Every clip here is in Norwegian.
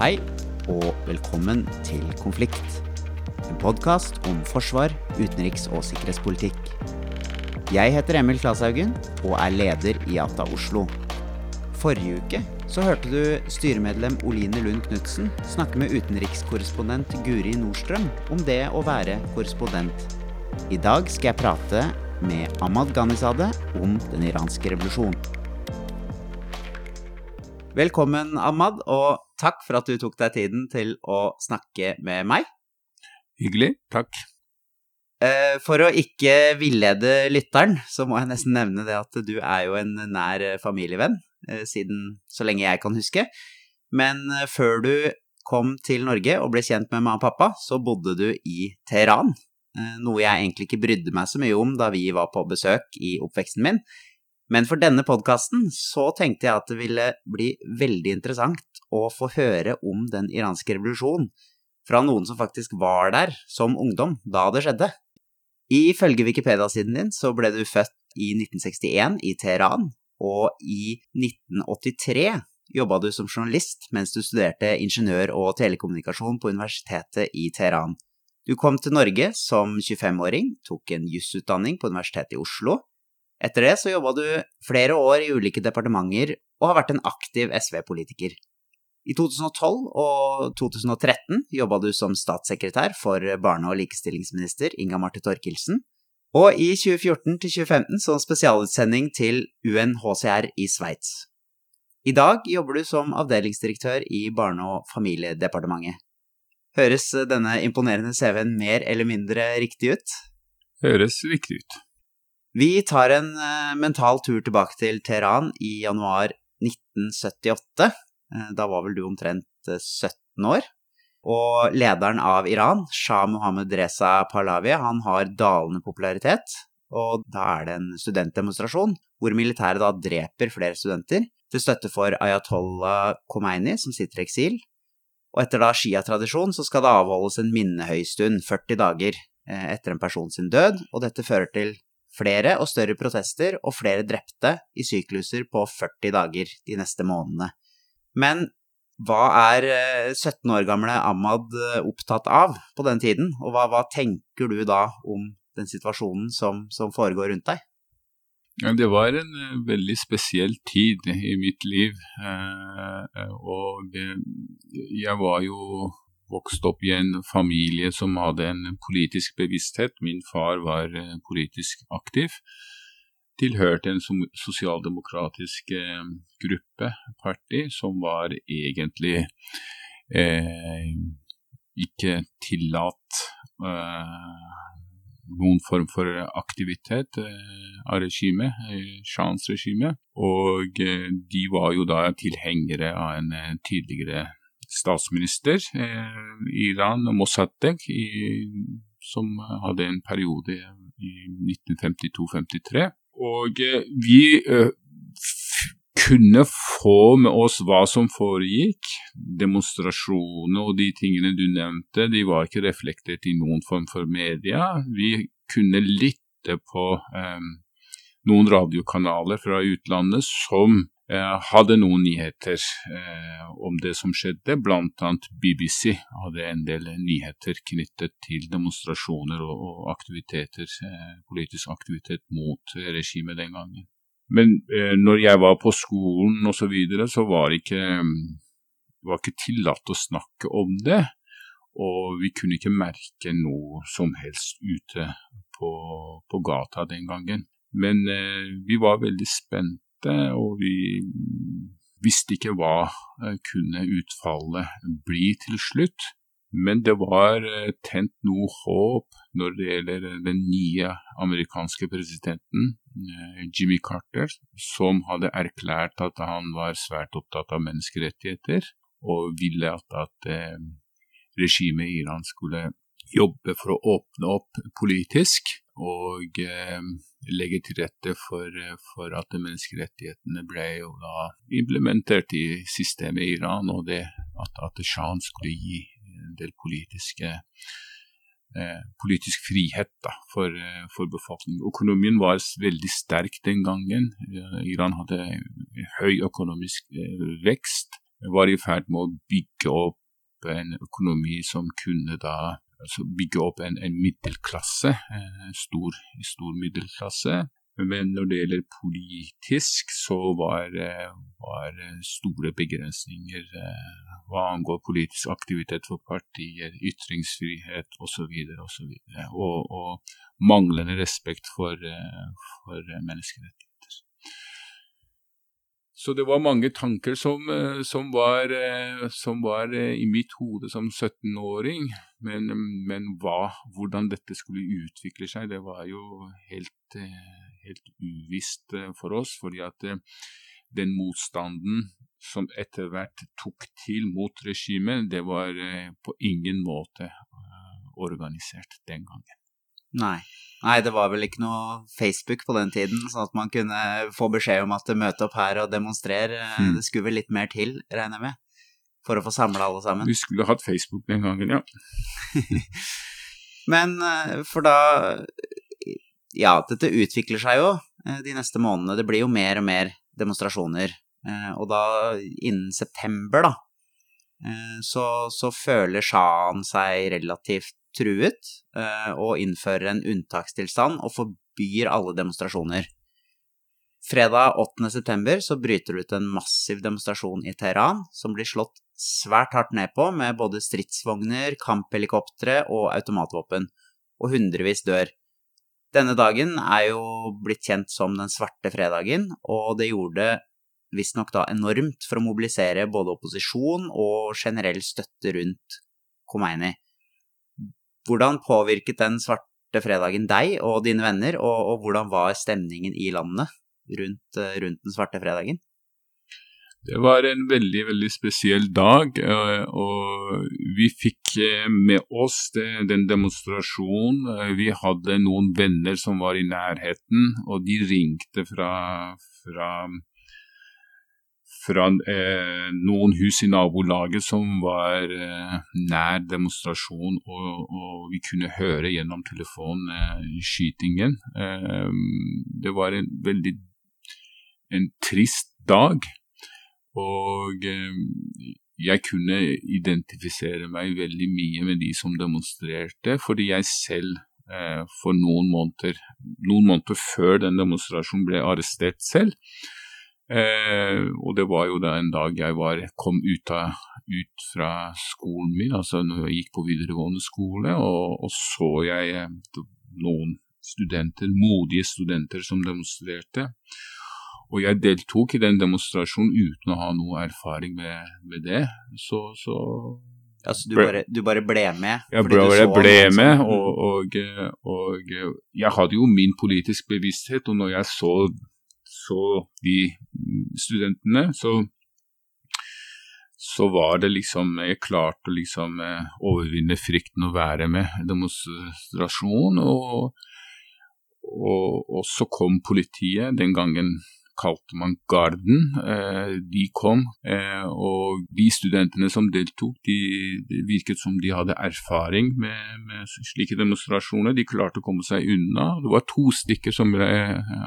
Hei, og velkommen til Konflikt. En podkast om forsvar, utenriks- og sikkerhetspolitikk. Jeg heter Emil Klashaugen og er leder i ATA Oslo. Forrige uke så hørte du styremedlem Oline Lund Knutsen snakke med utenrikskorrespondent Guri Nordstrøm om det å være korrespondent. I dag skal jeg prate med Ahmad Ghanizadeh om den iranske revolusjonen. Velkommen, Ahmad, og takk for at du tok deg tiden til å snakke med meg. Hyggelig. Takk. Eh, for å ikke villede lytteren, så må jeg nesten nevne det at du er jo en nær familievenn, eh, siden så lenge jeg kan huske. Men eh, før du kom til Norge og ble kjent med mamma og pappa, så bodde du i Teheran. Noe jeg egentlig ikke brydde meg så mye om da vi var på besøk i oppveksten min. Men for denne podkasten så tenkte jeg at det ville bli veldig interessant å få høre om den iranske revolusjonen fra noen som faktisk var der som ungdom da det skjedde. Ifølge Wikipedia-siden din så ble du født i 1961 i Teheran, og i 1983 jobba du som journalist mens du studerte ingeniør- og telekommunikasjon på universitetet i Teheran. Du kom til Norge som 25-åring, tok en jusutdanning på Universitetet i Oslo. Etter det så jobba du flere år i ulike departementer og har vært en aktiv SV-politiker. I 2012 og 2013 jobba du som statssekretær for barne- og likestillingsminister Inga Marte Thorkildsen, og i 2014 til 2015 som spesialutsending til UNHCR i Sveits. I dag jobber du som avdelingsdirektør i Barne- og familiedepartementet. Høres denne imponerende CV-en mer eller mindre riktig ut? Høres riktig ut. Vi tar en mental tur tilbake til Teheran i januar 1978 da var vel du omtrent 17 år. Og lederen av Iran, Shah Mohammed Reza Pahlavi, han har dalende popularitet. Og da er det en studentdemonstrasjon hvor militæret da dreper flere studenter til støtte for Ayatollah Khomeini, som sitter i eksil. Og etter da shia-tradisjon så skal det avholdes en minnehøystund 40 dager etter en person sin død, og dette fører til flere og større protester og flere drepte i sykluser på 40 dager de neste månedene. Men hva er 17 år gamle Ahmad opptatt av på den tiden, og hva, hva tenker du da om den situasjonen som, som foregår rundt deg? Ja, det var en uh, veldig spesiell tid i mitt liv, og jeg var jo vokst opp i en familie som hadde en politisk bevissthet. Min far var politisk aktiv tilhørte en sosialdemokratisk eh, gruppe, parti, som var egentlig eh, ikke tillatt eh, noen form for aktivitet eh, av regimet, eh, Shahens regime. Og eh, de var jo da tilhengere av en tidligere statsminister i Iran, Mossadegh, som hadde en periode i 1952-53. Og vi kunne få med oss hva som foregikk. Demonstrasjoner og de tingene du nevnte, de var ikke reflektert i noen form for media. Vi kunne lytte på eh, noen radiokanaler fra utlandet som hadde noen nyheter uh, om det som skjedde. Annet BBC hadde en del nyheter knyttet til demonstrasjoner og, aktiviteter, uh, politisk aktivitet mot regimet den gangen. Men eh, når jeg var på skolen osv., så, videre, så var det ikke, var ikke tillatt å snakke om det. Og vi kunne ikke merke noe som helst ute på, på gata den gangen. Men eh, vi var veldig spente, og vi visste ikke hva eh, kunne utfallet bli til slutt. Men det var tent noe håp når det gjelder den nye amerikanske presidenten, Jimmy Carter, som hadde erklært at han var svært opptatt av menneskerettigheter, og ville at, at eh, regimet i Iran skulle jobbe for å åpne opp politisk og eh, legge til rette for, for, at menneskerettighetene ble implementert i systemet i Iran, og det at, at Shahen skulle gi en del politiske eh, politisk frihet da, for, eh, for, befolkningen. Økonomien var veldig sterk den gangen. Iran hadde høy økonomisk eh, vekst. var i ferd med å bygge opp en økonomi som kunne da altså bygge opp en, en middelklasse, en stor, stor middelklasse, men når det gjelder politisk, så var, var store begrensninger eh, hva angår politisk aktivitet for partier, ytringsfrihet osv. videre Og, og, og manglende respekt for, eh, for menneskerettigheter. Så det var mange tanker som, eh, som, var, som var, i mitt hode som 17-åring. Men, men hva, hvordan dette skulle utvikle seg, det var jo helt helt uvisst eh, for oss. fordi at eh, den motstanden som etter hvert tok til mot regimet, det var eh, på ingen måte organisert den gangen. Nei. Nei, det var vel ikke noe Facebook på den tiden, sånn at man kunne få beskjed om at møte opp her og demonstrere. Mm. Det skulle vel litt mer til, regner jeg med, for å få samla alle sammen? Vi skulle hatt Facebook den gangen, ja. Men for da ja, dette utvikler seg jo eh, de neste månedene. Det blir jo mer og mer demonstrasjoner. Eh, og da, innen september, da, eh, så, så føler sjahen seg relativt truet og innfører en unntakstilstand og forbyr alle demonstrasjoner. Fredag 8. september så bryter det ut en massiv demonstrasjon i Teheran, som blir slått svært hardt ned på med både stridsvogner, kamphelikoptre og automatvåpen, og hundrevis dør. Denne dagen er jo blitt kjent som den svarte fredagen, og det gjorde visstnok da enormt for å mobilisere både opposisjon og generell støtte rundt Khomeini. Hvordan påvirket den svarte fredagen deg og dine venner, og, og hvordan var stemningen i landet rundt, rundt den svarte fredagen? Det var en veldig, veldig spesiell dag, eh, og vi fikk eh, med oss den demonstrasjonen. Eh, vi hadde noen venner som var i nærheten, og de ringte fra, fra, fra eh, noen hus i nabolaget som var eh, nær demonstrasjon, og, og, vi kunne høre gjennom telefonen eh, skytingen. det var en veldig en trist dag. Og eh, jeg kunne identifisere meg veldig mye med de som demonstrerte, fordi jeg selv eh, for noen måneder, noen måneder før den demonstrasjonen ble arrestert selv. Eh, og det var jo da en dag jeg var, kom ut, av, ut, fra skolen min, altså når jeg gikk på videregående skole, og, og så jeg eh, noen studenter, modige studenter som demonstrerte. Og jeg deltok i den demonstrasjonen uten å ha noe erfaring med, med det. Så, så Altså du bare, du bare, ble med? Jeg ble ble med, og, og, og, jeg hadde jo min politisk bevissthet, og når jeg så, så de studentene, så, så var det liksom Jeg klarte å liksom eh, overvinne frykten å være med demonstrasjon, og, og, og så kom politiet den gangen kalte man Garden. Eh, de kom, eh, og de studentene som deltok, de, det virket som de hadde erfaring med, med, slike demonstrasjoner. De klarte å komme seg unna. Det var to stykker som ble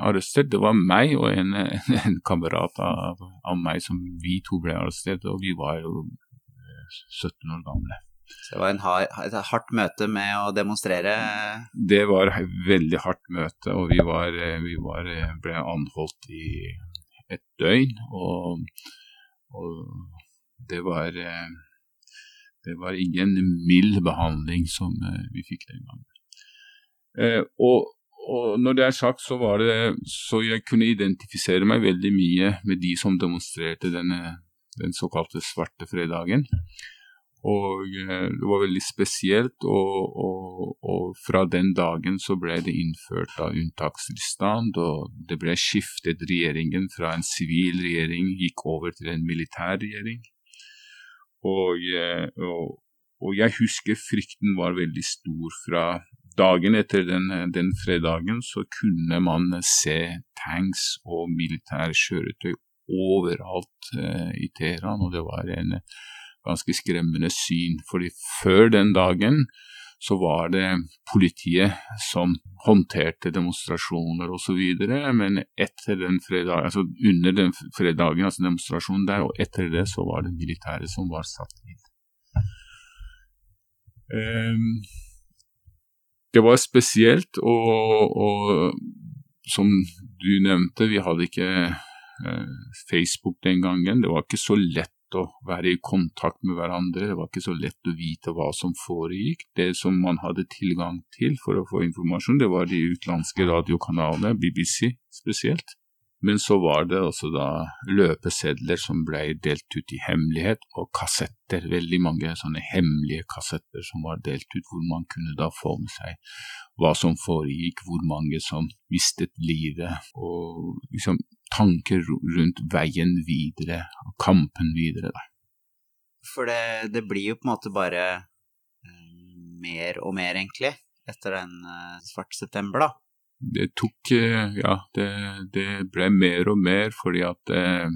arrestert. Det var meg og en, en, kamerat av, av, meg som vi to ble arrestert, og vi var jo 17 eh, år gamle. Det var hard, et hardt møte med å demonstrere? Det var et veldig hardt møte, og vi, var, vi var, ble anholdt i et døgn. Og, og det var det var ingen mild behandling som vi fikk den gangen. Eh, og, og, når det er sagt, så var det så jeg kunne identifisere meg veldig mye med de som demonstrerte denne, den såkalte svarte fredagen. Og eh, det var veldig spesielt, og, og, og, fra den dagen så ble det innført da unntakstilstand, og det ble skiftet regjeringen fra en sivil regjering, gikk over til en militær regjering. Og, eh, og, og jeg husker frykten var veldig stor fra dagen etter den, den fredagen, så kunne man se tanks og militære kjøretøy overalt eh, i Teheran, og det var en ganske skremmende syn. fordi før den dagen så var det politiet som håndterte demonstrasjoner osv. Men etter den fredag, altså under den fredagen, altså demonstrasjonen der, og etter det så var det militæret som var satt inn. Um, det var spesielt, og, og som du nevnte, vi hadde ikke uh, Facebook den gangen. Det var ikke så lett å være i kontakt med hverandre, det var ikke så lett å vite hva som foregikk. Det som man hadde tilgang til for å få informasjon, det var de utenlandske radiokanalene, BBC spesielt. Men så var det også da løpesedler som ble delt ut i hemmelighet, og kassetter, veldig mange sånne hemmelige kassetter som var delt ut, hvor man kunne da få med seg hva som foregikk, hvor mange som mistet livet, og liksom tanker rundt veien videre, og kampen videre, da. For det, det blir jo på en måte bare uh, mer og mer, egentlig, etter den uh, svarte september, da det tok eh, Ja, det, det, ble mer og mer fordi at eh,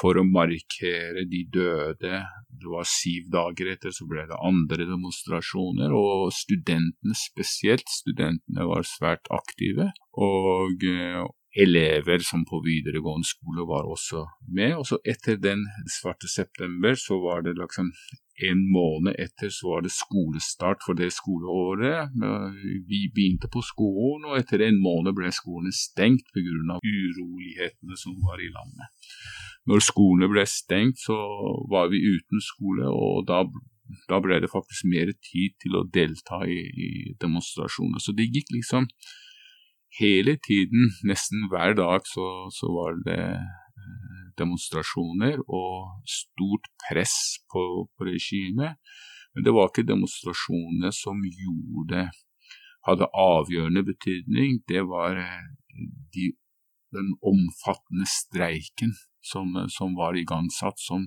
for å markere de døde Det var syv dager etter, så ble det andre demonstrasjoner, og studentene spesielt, studentene var svært aktive. Og eh, elever som på videregående skole var også med. Og så etter den svarte september, så var det liksom en måned etter så var det skolestart for det skoleåret. Vi begynte på skolen, og etter en måned ble skolen stengt pga. urolighetene som var i landet. Når skolene ble stengt, så var vi uten skole, og da, da ble det faktisk mer tid til å delta i, i demonstrasjoner. Så det gikk liksom hele tiden, nesten hver dag, så, så var det demonstrasjoner og stort press på, på regimet. Men det var ikke demonstrasjonene som gjorde hadde avgjørende betydning. Det var eh, de, den omfattende streiken som, som var igangsatt, som,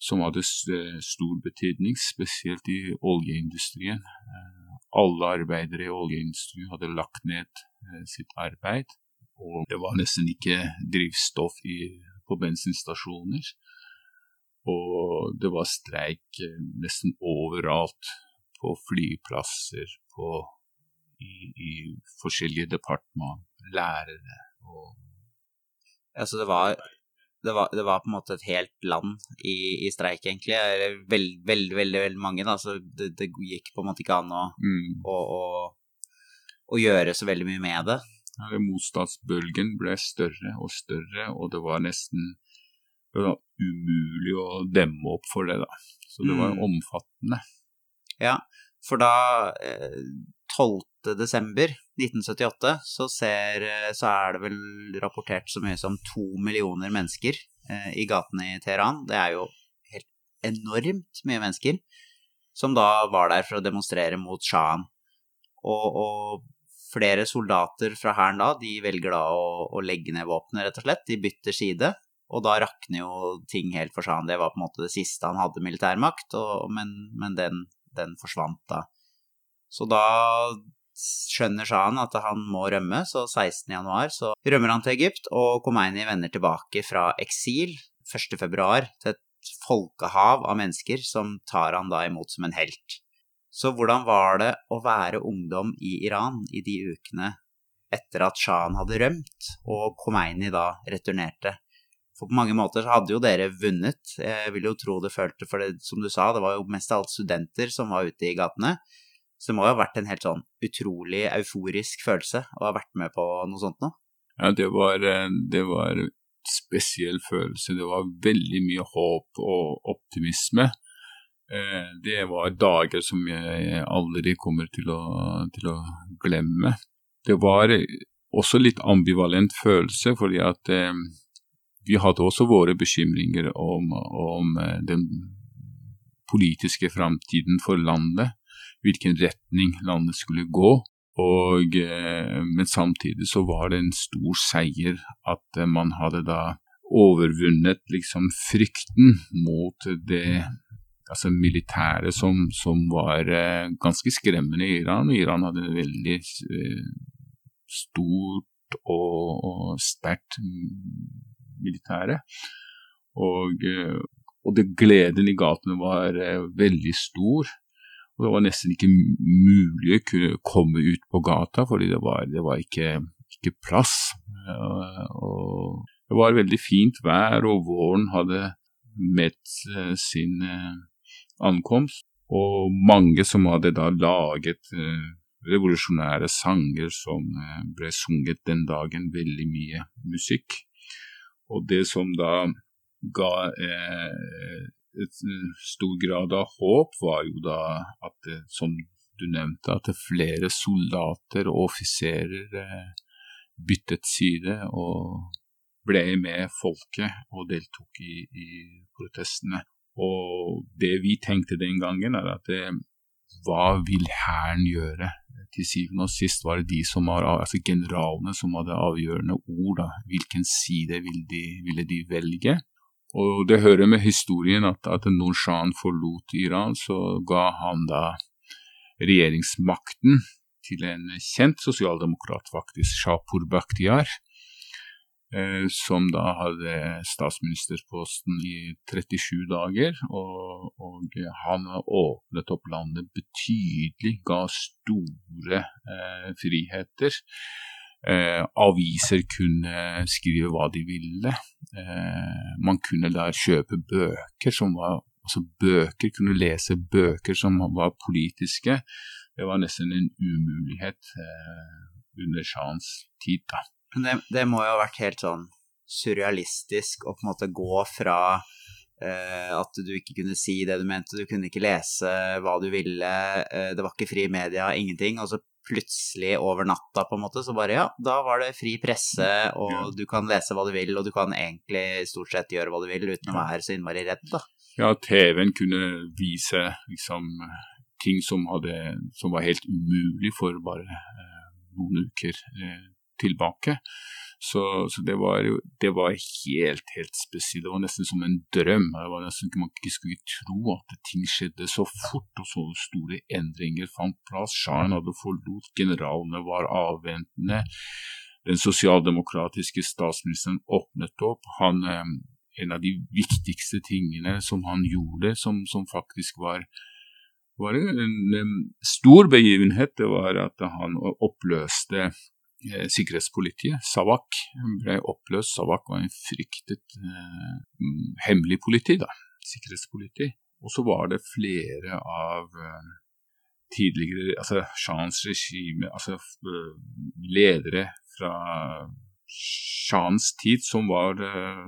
som, hadde stor betydning, spesielt i oljeindustrien. Eh, alle arbeidere i oljeindustrien hadde lagt ned eh, sitt arbeid, og det var nesten ikke drivstoff i på bensinstasjoner. Og det var streik eh, nesten overalt. På flyplasser, på, i, i forskjellige departement, lærere og Altså det var, det var, det var på en måte et helt land i, i streik, egentlig. Veldig, veldig, veldig, veldig mange, da. Så det, det, gikk på en måte ikke an å, mm. å, å, å gjøre så veldig mye med det. Motstandsbølgen ble større og større, og det var nesten det var umulig å demme opp for det, da. Så det var mm. omfattende. Ja, for da eh, 12. desember 1978 så, ser, eh, så er det vel rapportert så mye som to millioner mennesker eh, i gatene i Teheran. Det er jo helt enormt mye mennesker som da var der for å demonstrere mot sjahen. Og, og, flere soldater fra hæren da, de velger da å, å, legge ned våpenet, rett og slett. De bytter side, og da rakner jo ting helt for seg. Det var på en måte det siste han hadde militærmakt, og, men, men den, den, forsvant da. Så da skjønner sjahen at han må rømme, så 16.1 så rømmer han til Egypt, og Khomeini vender tilbake fra eksil 1.2 til et folkehav av mennesker som tar han da imot som en helt. Så hvordan var det å være ungdom i Iran i de ukene etter at sjahen hadde rømt og Khomeini da returnerte? For på mange måter så hadde jo dere vunnet, jeg vil jo tro det følte, for det, som du sa, det var jo mest av alt studenter som var ute i gatene. Så det må jo ha vært en helt sånn utrolig euforisk følelse å ha vært med på noe sånt nå? Ja, det var, eh, det var spesiell følelse. Det var veldig mye håp og optimisme. Eh, det var dager som jeg aldri kommer til å, til å glemme. Det var også litt ambivalent følelse, fordi at eh, vi hadde også våre bekymringer om, om eh, den politiske framtiden for landet, hvilken retning landet skulle gå. Og, eh, men samtidig så var det en stor seier at man hadde da overvunnet liksom frykten mot det altså militære som, som var eh, ganske skremmende i Iran. Iran hadde en veldig eh, stort og, og sterkt militære. Og, eh, og det gleden i gatene var eh, veldig stor. Og det var nesten ikke mulig å kunne komme ut på gata, fordi det var, det var ikke, ikke, plass. Og det var veldig fint vær, og våren hadde med sin ankomst. Og mange som hadde da laget revolusjonære sanger som ble sunget den dagen, veldig mye musikk. Og det som da ga eh, et stor grad av håp, var jo da at, det, som du nevnte, at flere soldater og offiserer eh, byttet side og ble med folket og deltok i, i protestene. Og det vi tenkte den gangen, er at det, hva vil hæren gjøre? Til syvende og sist var det de som var, altså generalene som hadde avgjørende ord. Da. Hvilken side ville de, ville de velge? Og det hører med historien at, at når forlot Iran, så ga han da regjeringsmakten til en kjent sosialdemokrat, faktisk, Shapur Bakhtiar, eh, som da hadde statsministerposten i 37 dager. Og, og han åpnet opp landet betydelig, ga store eh, friheter. Eh, aviser kunne skrive hva de ville. Eh, man kunne der kjøpe bøker som var Altså bøker, kunne lese bøker som var politiske. Det var nesten en umulighet eh, under Shahens tid, da. Det, det, må jo ha vært helt sånn surrealistisk å på en måte gå fra eh, at du ikke kunne si det du mente, du kunne ikke lese hva du ville, eh, det var ikke fri media, ingenting, og så plutselig over natta, på en måte, så bare ja, da var det fri presse, og du kan lese hva du vil, og du kan egentlig stort sett gjøre hva du vil uten å være så innmari redd, da. Ja, TV-en kunne vise liksom ting som, hadde, som var helt umulig for bare eh, noen uker eh, tilbake. Så, så det, var det var helt, helt spesielt. Det var nesten som en drøm. Det var nesten Man ikke skulle tro at ting skjedde så fort, og så store endringer fant plass. Shahen hadde forlot, generalene var avventende. Den sosialdemokratiske statsministeren åpnet opp. Han, eh, en av de viktigste tingene som han gjorde, som, som faktisk var var en, en stor begivenhet, det var at han oppløste sikkerhetspolitiet, SAVAK, ble oppløst. SAVAK var en fryktet eh, hemmelig politi, da, sikkerhetspoliti. Og så var det flere av eh, tidligere altså Shahens regime, altså eh, ledere fra Shahens tid som var eh,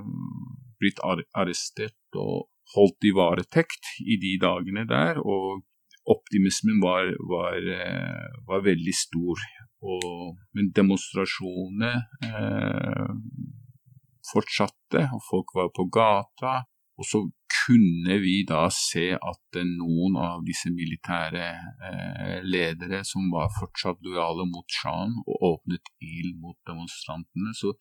blitt arrestert og holdt i varetekt i de dagene der. Og optimismen var, var, eh, var veldig stor. Og, demonstrasjonene eh, fortsatte, og folk var på gata. Og så kunne vi da se at noen av disse militære eh, ledere som var fortsatt lojale mot sjahen, og åpnet ild mot demonstrantene. Så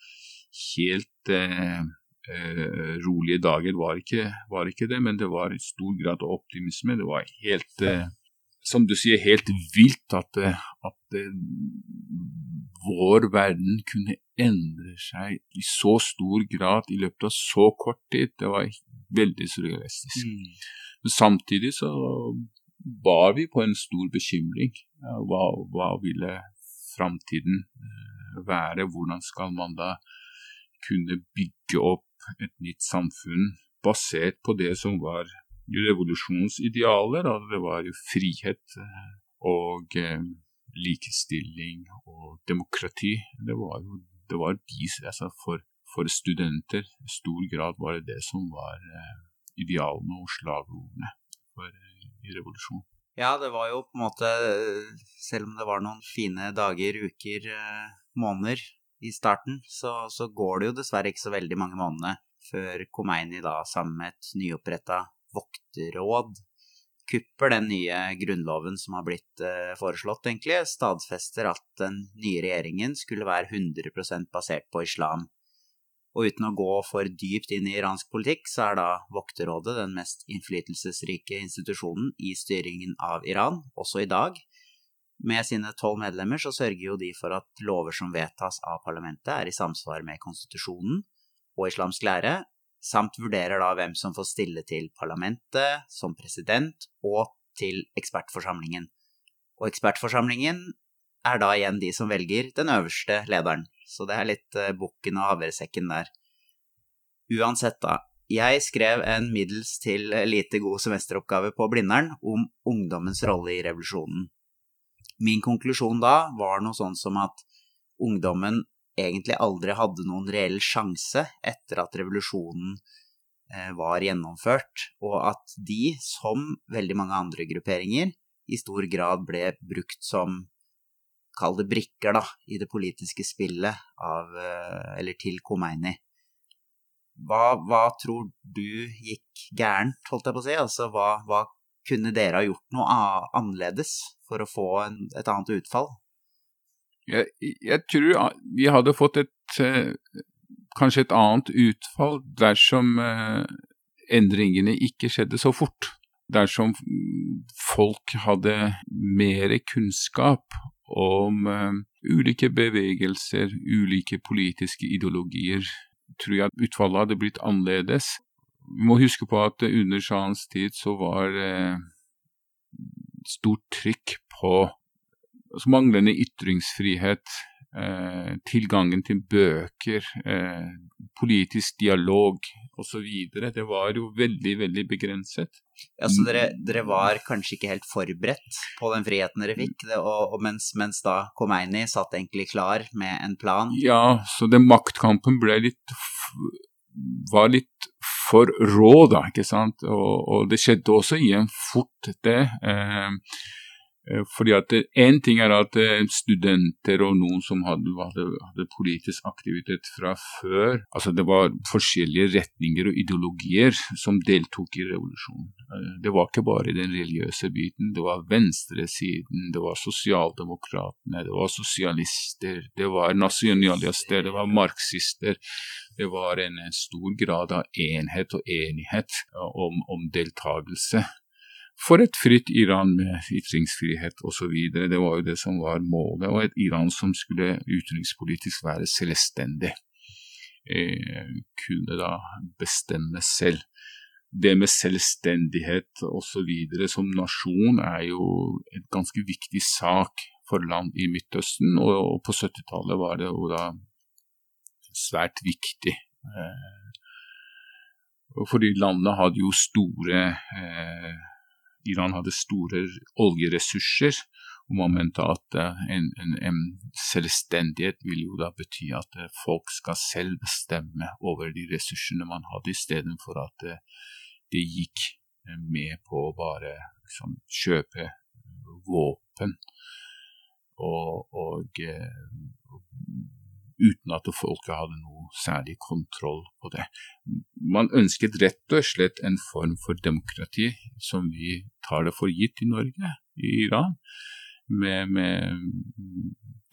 helt eh, eh, rolige dager var ikke, var ikke, det, men det var i stor grad optimisme. Det var helt, eh, som du sier, helt vilt at, eh, at eh, vår verden kunne endre seg i så stor grad i løpet av så kort tid. Det var veldig surrealistisk. Mm. Men samtidig så var vi på en stor bekymring. Hva, hva ville framtiden eh, være? Hvordan skal man da kunne bygge opp et nytt samfunn basert på det som var revolusjonens Og Det var jo frihet eh, og eh, likestilling og demokrati. Det var jo det var de, altså for, for, studenter i stor grad var det det som var eh, idealene og slagordene for, i revolusjonen. Ja, det var jo på en måte Selv om det var noen fine dager, uker, måneder i starten, så, så, går det jo dessverre ikke så veldig mange månedene før Khomeini da sammen med et nyoppretta vokterråd kupper den nye grunnloven som har blitt uh, foreslått, egentlig, stadfester at den nye regjeringen skulle være 100% basert på islam. Og uten å gå for dypt inn i iransk politikk, så er da Vokterrådet den mest innflytelsesrike institusjonen i styringen av Iran, også i dag, med sine tolv medlemmer så sørger jo de for at lover som vedtas av parlamentet, er i samsvar med konstitusjonen og islamsk lære, samt vurderer da hvem som får stille til parlamentet som president, og til ekspertforsamlingen. Og ekspertforsamlingen er da igjen de som velger den øverste lederen. Så det er litt uh, bukken og havresekken der. Uansett, da. Jeg skrev en middels til lite god semesteroppgave på Blindern om ungdommens rolle i revolusjonen. Min konklusjon da var noe sånn som at ungdommen egentlig aldri hadde noen reell sjanse etter at revolusjonen eh, var gjennomført, og at de, som veldig mange andre grupperinger, i stor grad ble brukt som kall det brikker, da, i det politiske spillet av, eh, eller til Khomeini. Hva, hva, tror du gikk gærent, holdt jeg på å si? Altså, hva, hva kunne dere ha gjort noe annerledes for å få en, et annet utfall? Jeg, jeg, tror vi hadde fått et eh, kanskje et annet utfall dersom eh, endringene ikke skjedde så fort. Dersom folk hadde mer kunnskap om uh, ulike bevegelser, ulike politiske ideologier, tror jeg utfallet hadde blitt annerledes. Vi må huske på at under shahens tid så var uh, stort trykk på altså manglende ytringsfrihet, eh, tilgangen til bøker, eh, politisk dialog osv. Det var jo veldig, veldig begrenset. Ja, Så dere, dere, var kanskje ikke helt forberedt på den friheten dere fikk, det, og, og mens, mens, da Khomeini satt egentlig klar med en plan? Ja, så den maktkampen ble litt var litt for rå, da, ikke sant. Og, og det skjedde også igjen fort, det. Eh, Eh, fordi at Én ting er at eh, studenter og noen som hadde, hadde, hadde, politisk aktivitet fra før altså Det var forskjellige retninger og ideologier som deltok i revolusjonen. Eh, det var ikke bare den religiøse biten. Det var venstresiden, det var sosialdemokratene, det var sosialister, det var nasjonalister, det var marxister. Det var en stor grad av enhet og enighet om, om deltakelse for et fritt Iran med ytringsfrihet osv. Det var jo det som var målet, og et Iran som skulle utenrikspolitisk være selvstendig. Eh, kunne da bestemme selv. Det med selvstendighet osv. som nasjon er jo et ganske viktig sak for land i Midtøsten, og, og på 70-tallet var det jo da svært viktig. Eh, fordi landene hadde jo store eh, Iran hadde store oljeressurser, og man mente at eh, en, en, en, selvstendighet vil jo da bety at eh, folk skal selv bestemme over de ressursene man hadde, istedenfor at eh, det gikk med på å bare liksom, kjøpe våpen. Og, og, og uten at folket hadde noe særlig kontroll på det. Man ønsket rett og slett en form for demokrati som vi tar det for gitt i Norge, i Iran, med, med,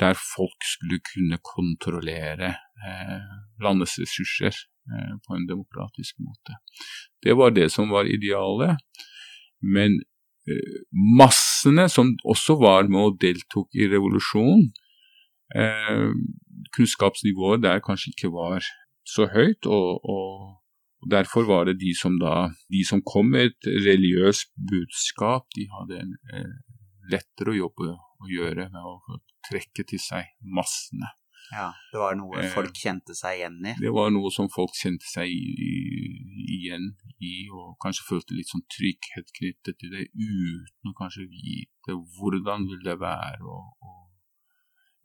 der folk skulle kunne kontrollere eh, landets ressurser eh, på en demokratisk måte. Det var det som var idealet. Men eh, massene som også var med og deltok i revolusjonen, eh, kunnskapsnivået der kanskje ikke var så høyt. og, og, Derfor var det de som da, de som kom med et religiøst budskap, de hadde en eh, lettere å å gjøre med å trekke til seg massene. Ja, Det var noe eh, folk kjente seg igjen i? Det var noe som folk kjente seg i, igjen i, og kanskje følte litt sånn trygghet knyttet til det, uten å kanskje vite hvordan vil det være. og, og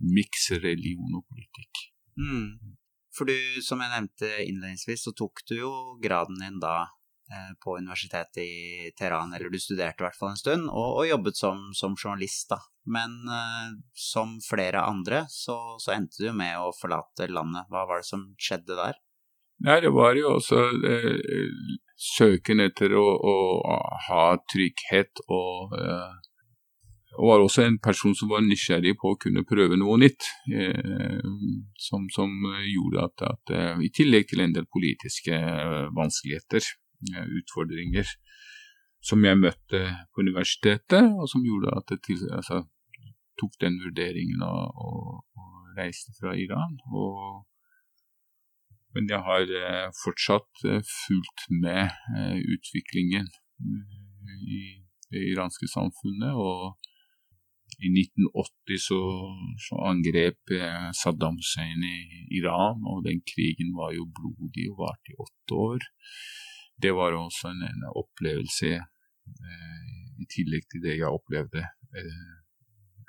mikse religion og politikk. Mm. For du, som jeg nevnte innledningsvis, så tok du jo graden din da eh, på universitetet i Teheran, eller du studerte i hvert fall en stund, og, og jobbet som, som, journalist, da. Men eh, som flere andre, så, så, endte du med å forlate landet. Hva var det som skjedde der? Nei, det var jo også eh, søken etter å, å, ha trygghet og eh, og var også en person som var nysgjerrig på å kunne prøve noe nytt. Eh, som, som, gjorde at, at, eh, i tillegg til en del politiske eh, vanskeligheter, eh, utfordringer, som jeg møtte på universitetet, og som gjorde at jeg til, altså, tok den vurderingen og, og, og reiste fra Iran. Og, men jeg har fortsatt fulgt med utviklingen i det iranske samfunnet. og i 1980 så, så angrep Saddam Hussein i Iran, og den krigen var jo blodig og varte i åtte år. Det var også en, en opplevelse eh, i tillegg til det jeg opplevde eh,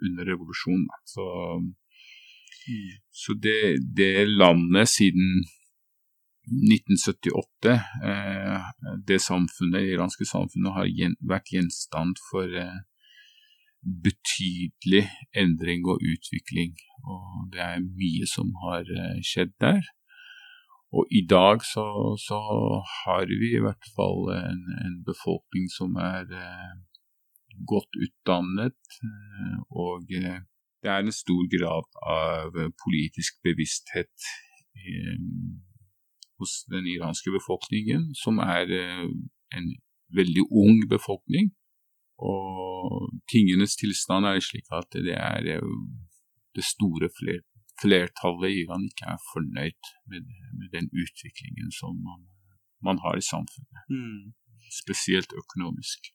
under revolusjonen. Så, mm. så det, det, landet siden 1978, eh, det samfunnet, det iranske samfunnet, har gjen, vært gjenstand for eh, betydelig endring og utvikling. Og det er mye som har eh, skjedd der. Og i dag så, så har vi i hvert fall en, en befolkning som er eh, godt utdannet, eh, og det er en stor grad av politisk bevissthet hos den iranske befolkningen, som er en veldig ung befolkning. Og tingenes tilstand er slik at det er det store flertallet i Iran ikke er fornøyd med, med den utviklingen som man, man har i samfunnet. Mm. Spesielt økonomisk.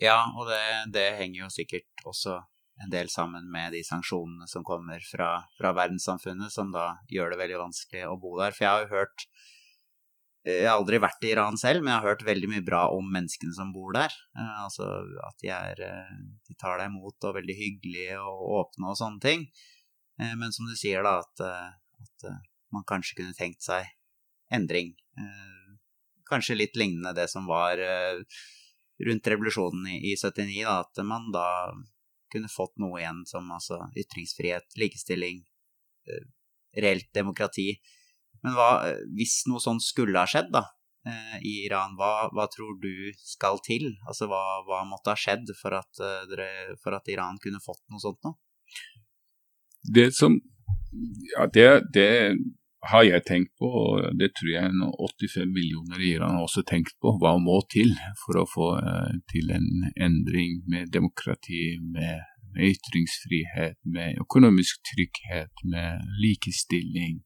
Ja, og det, det, henger jo sikkert også en del sammen med de sanksjonene som kommer fra, fra verdenssamfunnet, som da gjør det veldig vanskelig å bo der. For jeg har jo hørt jeg har aldri vært i Iran selv, men jeg har hørt veldig mye bra om menneskene som bor der. Eh, altså at de, er, eh, de tar deg imot og er veldig hyggelige og åpne og sånne ting. Eh, men som du sier, da, at, at man kanskje kunne tenkt seg endring. Kanskje litt lignende det som var rundt revolusjonen i, 79, da, at man da kunne fått noe igjen som altså ytringsfrihet, likestilling, reelt demokrati. Men hva, hvis noe sånt skulle ha skjedd da, eh, i Iran, hva, hva, tror du skal til? Altså hva, hva måtte ha skjedd for at, eh, dere, for at, Iran kunne fått noe sånt nå? Det som Ja, det, det har jeg tenkt på, og det tror jeg 85 millioner i Iran har også tenkt på. Hva må til for å få uh, til en endring med demokrati, med, med ytringsfrihet, med økonomisk trygghet, med likestilling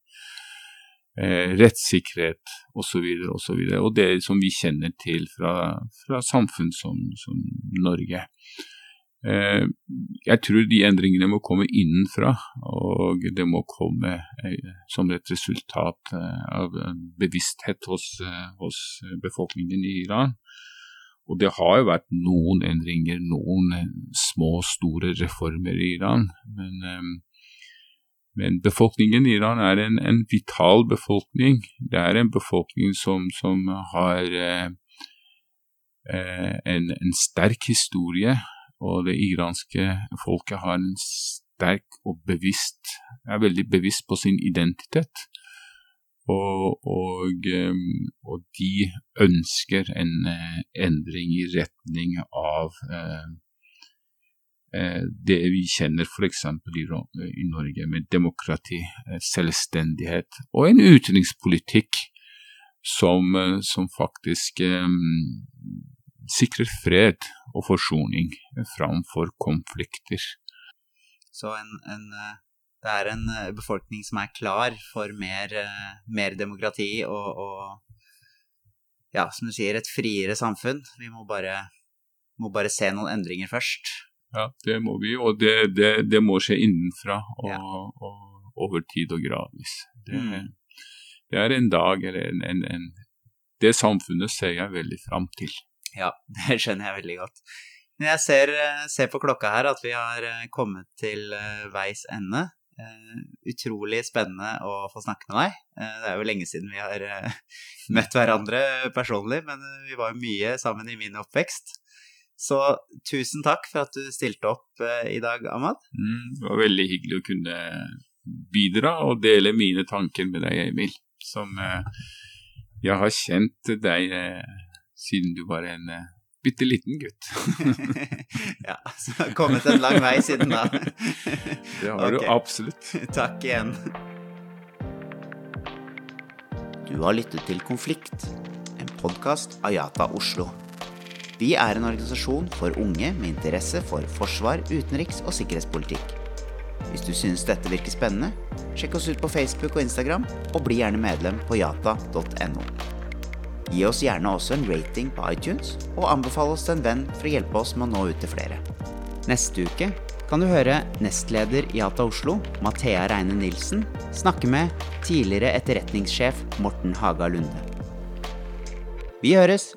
eh, rettssikkerhet osv. Og, Og, og det som vi kjenner til fra, fra samfunn som, som Norge. Eh, jeg tror de endringene må komme innenfra, og det må komme eh, som et resultat eh, av bevissthet hos, eh, hos, befolkningen i Iran. Og det har jo vært noen endringer, noen eh, små, store reformer i Iran. men men befolkningen i Iran er en, en vital befolkning. Det er en befolkning som, som har eh, eh, en, en, sterk historie, og det iranske folket har en sterk og bevisst er veldig bevisst på sin identitet. Og, og, eh, og de ønsker en eh, endring i retning av eh, det vi kjenner f.eks. I, i Norge, med demokrati, eh, selvstendighet og en utenrikspolitikk som, eh, som faktisk um, sikrer fred og forsoning framfor konflikter. Så en, en, det er en befolkning som er klar for mer, mer demokrati og, og ja, som du sier, et friere samfunn. Vi må bare, må bare se noen endringer først. Ja, det må vi, og det, det, det må skje innenfra og, ja. og, over tid og gradvis. Det, mm. det er en dag eller en, en, en, Det samfunnet ser jeg veldig fram til. Ja, det skjønner jeg veldig godt. Men jeg ser, ser, på klokka her at vi har eh, kommet til eh, veis ende. Uh, utrolig spennende å få snakke med deg. Uh, det er jo lenge siden vi har uh, møtt hverandre personlig, men vi var jo mye sammen i min oppvekst. Så tusen takk for at du stilte opp eh, i dag, Ahmad. Mm, det var veldig hyggelig å kunne bidra og dele mine tanker med deg, Emil. Som eh, jeg har kjent deg eh, siden du var en eh, bitte liten gutt. ja, så har kommet en lang vei siden da. det har okay. du absolutt. Takk igjen. Du har lyttet til Konflikt, en podkast av Yata Oslo. Vi er en organisasjon for unge med interesse for forsvar, utenriks og sikkerhetspolitikk. Hvis du synes dette virker spennende, sjekk oss ut på Facebook og Instagram, og bli gjerne medlem på jata.no. Gi oss gjerne også en rating på iTunes, og anbefale oss til en venn for å hjelpe oss med å nå ut til flere. Neste uke kan du høre nestleder i Yata Oslo, Mathea Reine Nilsen, snakke med tidligere etterretningssjef Morten Haga Lunde. Vi høres!